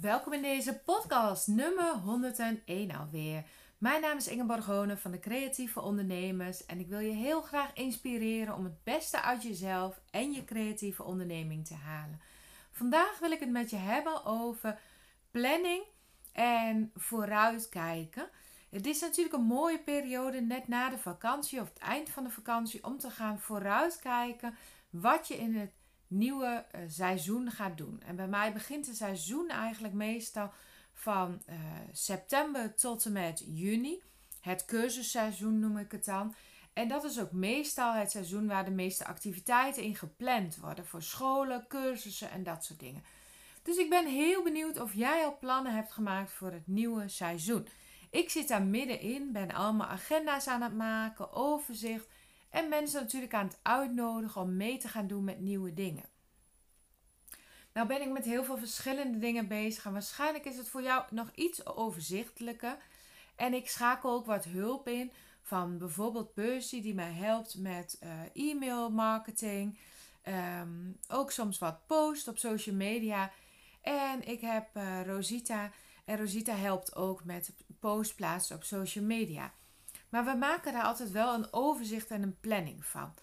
Welkom in deze podcast, nummer 101 alweer. Mijn naam is Ingeborg Honen van de Creatieve Ondernemers en ik wil je heel graag inspireren om het beste uit jezelf en je creatieve onderneming te halen. Vandaag wil ik het met je hebben over planning en vooruitkijken. Het is natuurlijk een mooie periode net na de vakantie of het eind van de vakantie om te gaan vooruitkijken wat je in het nieuwe uh, seizoen gaat doen. En bij mij begint het seizoen eigenlijk meestal van uh, september tot en met juni. Het cursusseizoen noem ik het dan. En dat is ook meestal het seizoen waar de meeste activiteiten in gepland worden. Voor scholen, cursussen en dat soort dingen. Dus ik ben heel benieuwd of jij al plannen hebt gemaakt voor het nieuwe seizoen. Ik zit daar middenin, ben allemaal agenda's aan het maken, overzicht. En mensen natuurlijk aan het uitnodigen om mee te gaan doen met nieuwe dingen. Nou ben ik met heel veel verschillende dingen bezig. En waarschijnlijk is het voor jou nog iets overzichtelijker. En ik schakel ook wat hulp in van bijvoorbeeld Percy die mij helpt met uh, e-mail marketing. Ehm, ook soms wat post op social media. En ik heb uh, Rosita. En Rosita helpt ook met post plaatsen op social media. Maar we maken daar altijd wel een overzicht en een planning van.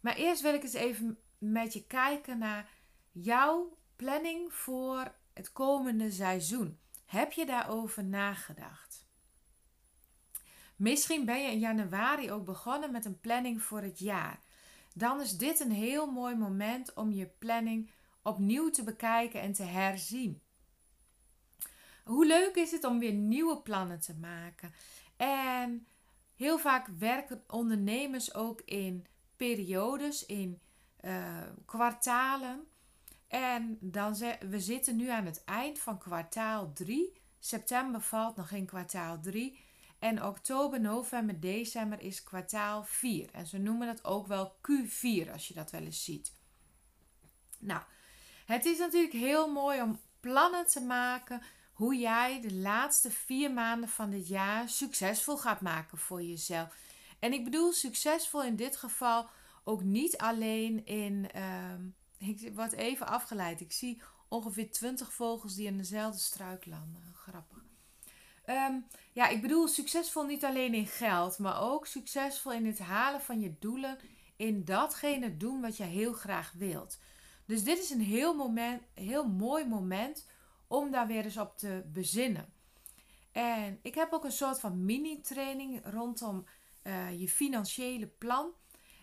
Maar eerst wil ik eens even met je kijken naar jouw planning voor het komende seizoen. Heb je daarover nagedacht? Misschien ben je in januari ook begonnen met een planning voor het jaar. Dan is dit een heel mooi moment om je planning opnieuw te bekijken en te herzien. Hoe leuk is het om weer nieuwe plannen te maken? En heel vaak werken ondernemers ook in periodes, in uh, kwartalen. En dan we zitten nu aan het eind van kwartaal 3. September valt nog in kwartaal 3. En oktober, november, december is kwartaal 4. En ze noemen dat ook wel Q4 als je dat wel eens ziet. Nou, het is natuurlijk heel mooi om plannen te maken hoe jij de laatste vier maanden van dit jaar succesvol gaat maken voor jezelf. En ik bedoel succesvol in dit geval ook niet alleen in. Uh, ik word even afgeleid. Ik zie ongeveer 20 vogels die in dezelfde struik landen. Grappig. Ehm, ja, ik bedoel succesvol niet alleen in geld, maar ook succesvol in het halen van je doelen. In datgene doen wat je heel graag wilt. Dus dit is een heel, moment, heel mooi moment om daar weer eens op te bezinnen. En ik heb ook een soort van mini-training rondom uh, je financiële plan.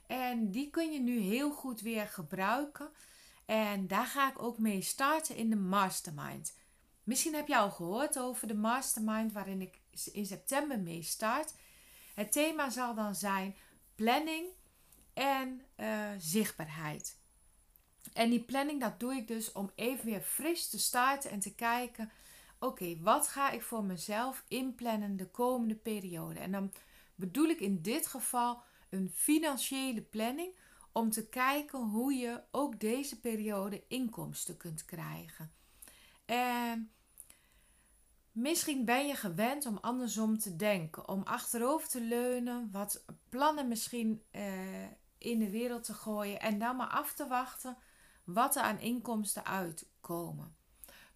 En die kun je nu heel goed weer gebruiken. En daar ga ik ook mee starten in de mastermind. Misschien heb je al gehoord over de mastermind waarin ik in september mee start. Het thema zal dan zijn planning en uh, zichtbaarheid. En die planning, dat doe ik dus om even weer fris te starten en te kijken: oké, wat ga ik voor mezelf inplannen de komende periode? En dan bedoel ik in dit geval een financiële planning om te kijken hoe je ook deze periode inkomsten kunt krijgen. En misschien ben je gewend om andersom te denken, om achterover te leunen, wat plannen misschien uh, in de wereld te gooien en dan maar af te wachten wat er aan inkomsten uitkomen.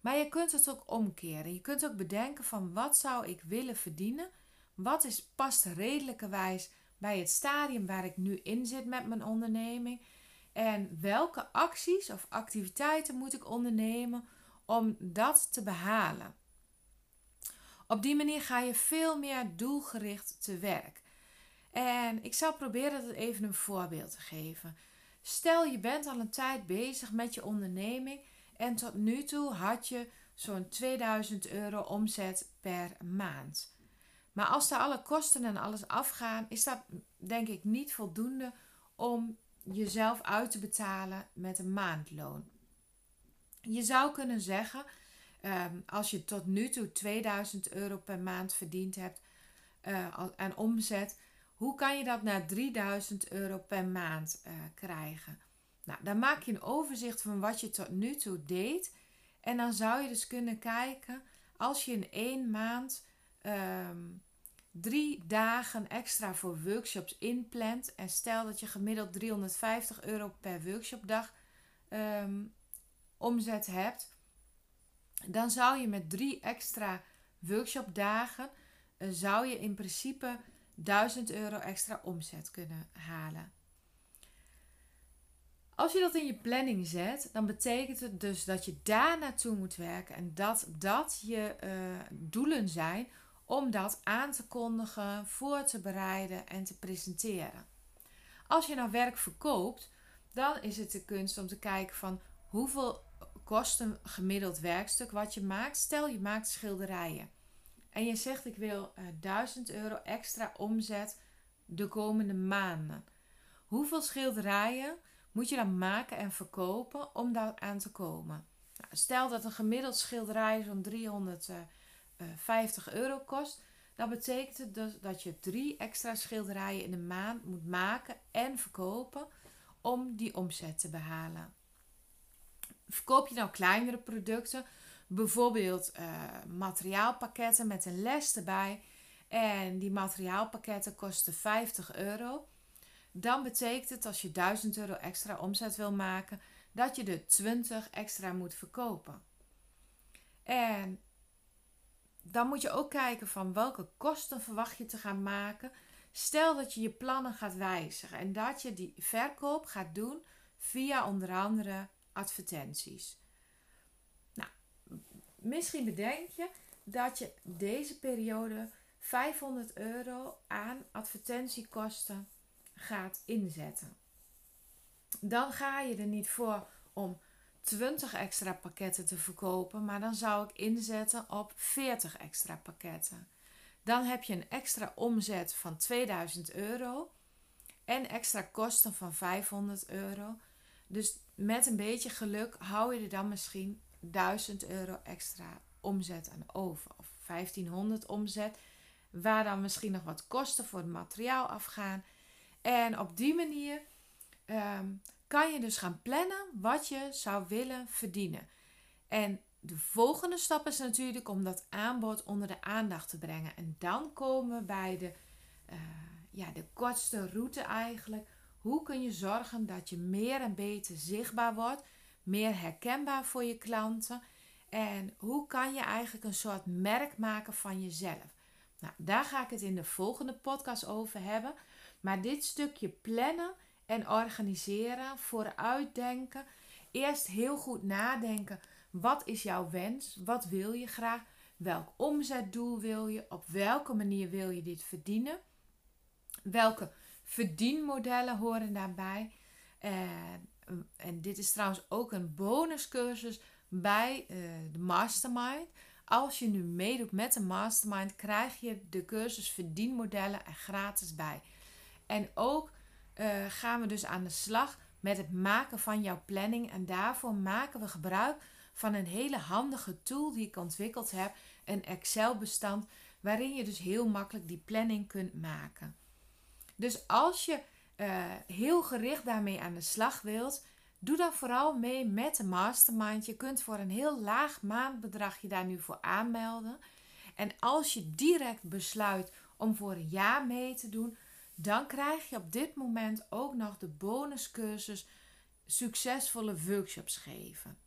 Maar je kunt het ook omkeren. Je kunt ook bedenken van wat zou ik willen verdienen? Wat is, past redelijkerwijs bij het stadium waar ik nu in zit met mijn onderneming? En welke acties of activiteiten moet ik ondernemen om dat te behalen? Op die manier ga je veel meer doelgericht te werk. En ik zal proberen dat even een voorbeeld te geven. Stel je bent al een tijd bezig met je onderneming en tot nu toe had je zo'n 2000 euro omzet per maand. Maar als daar alle kosten en alles afgaan, is dat denk ik niet voldoende om jezelf uit te betalen met een maandloon. Je zou kunnen zeggen, ehm, als je tot nu toe 2000 euro per maand verdiend hebt uh, aan omzet, hoe kan je dat naar 3000 euro per maand uh, krijgen? Nou, dan maak je een overzicht van wat je tot nu toe deed. En dan zou je dus kunnen kijken, als je in één maand um, drie dagen extra voor workshops inplant. En stel dat je gemiddeld 350 euro per workshopdag um, omzet hebt. dan zou je met drie extra workshopdagen, uh, zou je in principe 1000 euro extra omzet kunnen halen. Als je dat in je planning zet, dan betekent het dus dat je daar naartoe moet werken en dat dat je uh, doelen zijn om dat aan te kondigen, voor te bereiden en te presenteren. Als je nou werk verkoopt, dan is het de kunst om te kijken van hoeveel kost een gemiddeld werkstuk wat je maakt. Stel je maakt schilderijen en je zegt ik wil uh, eh, 1000 euro extra omzet de komende maanden. Hoeveel schilderijen moet je dan maken en verkopen om daar aan te komen? Nou, stel dat een gemiddeld schilderij zo'n 350 eh, euro kost. Dan betekent dus dat je drie extra schilderijen in de maand moet maken en verkopen om die omzet te behalen. Verkoop je nou kleinere producten, bijvoorbeeld uh, materiaalpakketten met een les erbij, en die materiaalpakketten kosten 50 euro, dan betekent het als je 1000 euro extra omzet wil maken, dat je de 20 extra moet verkopen. En dan moet je ook kijken van welke kosten verwacht je te gaan maken. Stel dat je je plannen gaat wijzigen en dat je die verkoop gaat doen via onder andere advertenties. Misschien bedenk je dat je deze periode 500 euro aan advertentiekosten gaat inzetten. Dan ga je er niet voor om 20 extra pakketten te verkopen, maar dan zou ik inzetten op 40 extra pakketten. Dan heb je een extra omzet van 2000 euro en extra kosten van 500 euro. Dus met een beetje geluk hou je er dan misschien 1000 euro extra omzet aan over. Of 1500 omzet, waar dan misschien nog wat kosten voor het materiaal afgaan. En op die manier ehm, kan je dus gaan plannen wat je zou willen verdienen. En de volgende stap is natuurlijk om dat aanbod onder de aandacht te brengen. En dan komen we bij de, uh, ja, de kortste route eigenlijk. Hoe kun je zorgen dat je meer en beter zichtbaar wordt, meer herkenbaar voor je klanten? En hoe kan je eigenlijk een soort merk maken van jezelf? Nou, daar ga ik het in de volgende podcast over hebben. Maar dit stukje plannen en organiseren, vooruitdenken, eerst heel goed nadenken. Wat is jouw wens? Wat wil je graag? Welk omzetdoel wil je? Op welke manier wil je dit verdienen? Welke verdienmodellen horen daarbij? En, en dit is trouwens ook een bonuscursus bij uh, de Mastermind. Als je nu meedoet met de Mastermind, krijg je de cursus verdienmodellen er gratis bij. En ook uh, gaan we dus aan de slag met het maken van jouw planning. En daarvoor maken we gebruik van een hele handige tool die ik ontwikkeld heb. Een Excel-bestand waarin je dus heel makkelijk die planning kunt maken. Dus als je uh, heel gericht daarmee aan de slag wilt, doe dan vooral mee met de mastermind. Je kunt voor een heel laag maandbedrag je daar nu voor aanmelden. En als je direct besluit om voor een jaar mee te doen, dan krijg je op dit moment ook nog de bonuscursus succesvolle workshops geven.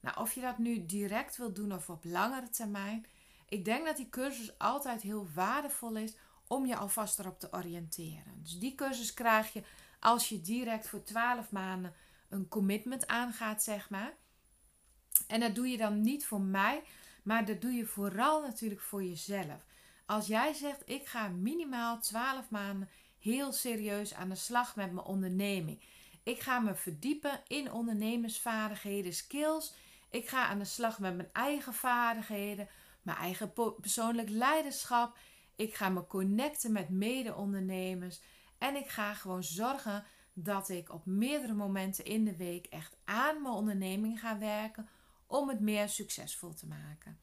Nou, of je dat nu direct wil doen of op langere termijn, ik denk dat die cursus altijd heel waardevol is om je alvast erop te oriënteren. Dus die cursus krijg je als je direct voor 12 maanden een commitment aangaat, zeg maar. En dat doe je dan niet voor mij, maar dat doe je vooral natuurlijk voor jezelf. Als jij zegt, ik ga minimaal 12 maanden heel serieus aan de slag met mijn onderneming. Ik ga me verdiepen in ondernemersvaardigheden, skills. Ik ga aan de slag met mijn eigen vaardigheden, mijn eigen persoonlijk leiderschap. Ik ga me connecten met mede-ondernemers. En ik ga gewoon zorgen dat ik op meerdere momenten in de week echt aan mijn onderneming ga werken om het meer succesvol te maken.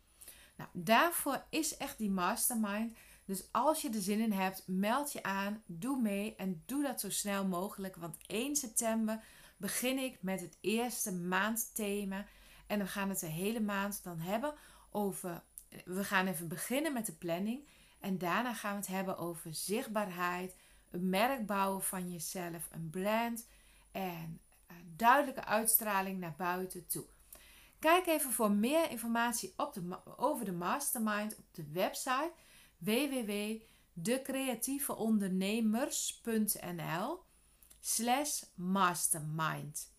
Nou, daarvoor is echt die mastermind. Dus als je er zin in hebt, meld je aan, doe mee en doe dat zo snel mogelijk. Want 1 september begin ik met het eerste maandthema. En we gaan het de hele maand dan hebben over. We gaan even beginnen met de planning. En daarna gaan we het hebben over zichtbaarheid, een merk bouwen van jezelf, een brand en duidelijke uitstraling naar buiten toe. Kijk even voor meer informatie op de, over de mastermind op de website www.decreatieveondernemers.nl slash mastermind.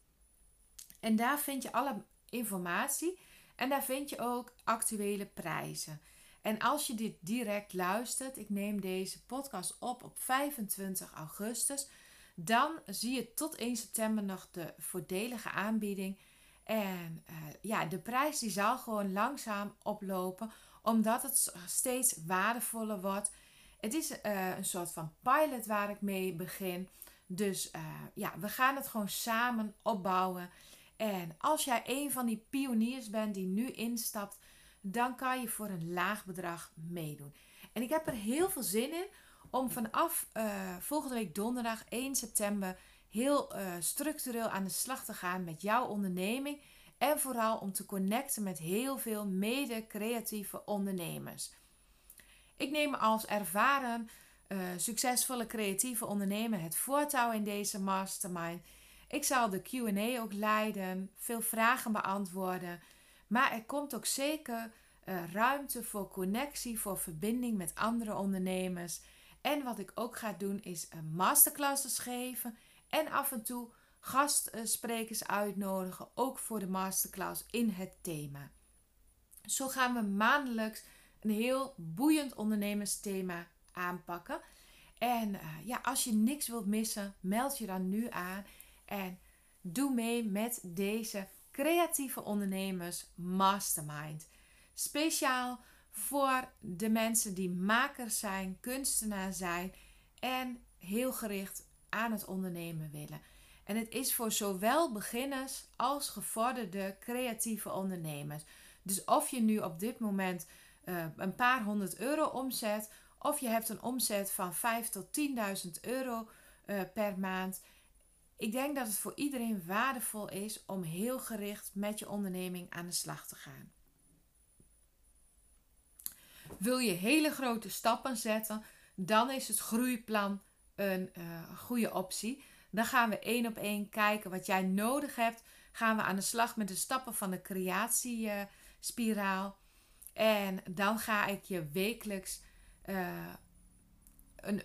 En daar vind je alle informatie en daar vind je ook actuele prijzen. En als je dit direct luistert, ik neem deze podcast op op 25 augustus, dan zie je tot 1 september nog de voordelige aanbieding. En uh, ja, de prijs die zal gewoon langzaam oplopen, omdat het steeds waardevoller wordt. Het is uh, een soort van pilot waar ik mee begin. Dus uh, ja, we gaan het gewoon samen opbouwen. En als jij een van die pioniers bent die nu instapt, dan kan je voor een laag bedrag meedoen. En ik heb er heel veel zin in om vanaf uh, volgende week donderdag 1 september heel uh, structureel aan de slag te gaan met jouw onderneming. En vooral om te connecten met heel veel mede-creatieve ondernemers. Ik neem als ervaren, uh, succesvolle creatieve ondernemer het voortouw in deze mastermind. Ik zal de QA ook leiden, veel vragen beantwoorden. Maar er komt ook zeker uh, ruimte voor connectie, voor verbinding met andere ondernemers. En wat ik ook ga doen is uh, masterclasses geven en af en toe gastsprekers uitnodigen, ook voor de masterclass in het thema. Zo gaan we maandelijks een heel boeiend ondernemersthema aanpakken. En uh, ja, als je niks wilt missen, meld je dan nu aan en doe mee met deze creatieve ondernemers mastermind. Speciaal voor de mensen die makers zijn, kunstenaar zijn en heel gericht aan het ondernemen willen. En het is voor zowel beginners als gevorderde creatieve ondernemers. Dus of je nu op dit moment uh, een paar honderd euro omzet, of je hebt een omzet van 5 tot 10.000 euro uh, per maand. Ik denk dat het voor iedereen waardevol is om heel gericht met je onderneming aan de slag te gaan. Wil je hele grote stappen zetten, dan is het groeiplan een uh, goede optie. Dan gaan we één op één kijken wat jij nodig hebt. Gaan we aan de slag met de stappen van de creatiespiraal. en dan ga ik je wekelijks uh, een,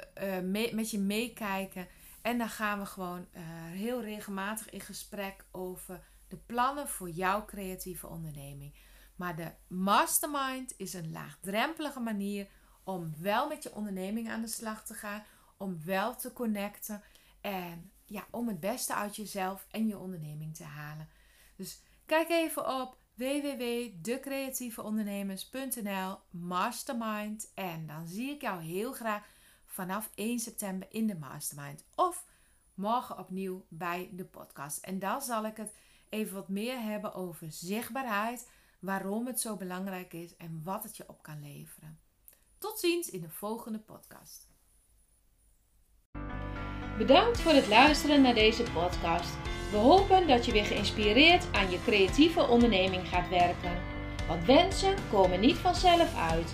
mee, met je meekijken en dan gaan we gewoon uh, heel regelmatig in gesprek over de plannen voor jouw creatieve onderneming. Maar de mastermind is een laagdrempelige manier om wel met je onderneming aan de slag te gaan, om wel te connecten en ja, om het beste uit jezelf en je onderneming te halen. Dus kijk even op www.decreatieveondernemers.nl mastermind en dan zie ik jou heel graag vanaf 1 september in de mastermind. Of morgen opnieuw bij de podcast. En dan zal ik het even wat meer hebben over zichtbaarheid, waarom het zo belangrijk is en wat het je op kan leveren. Tot ziens in de volgende podcast. Bedankt voor het luisteren naar deze podcast. We hopen dat je weer geïnspireerd aan je creatieve onderneming gaat werken. Want wensen komen niet vanzelf uit.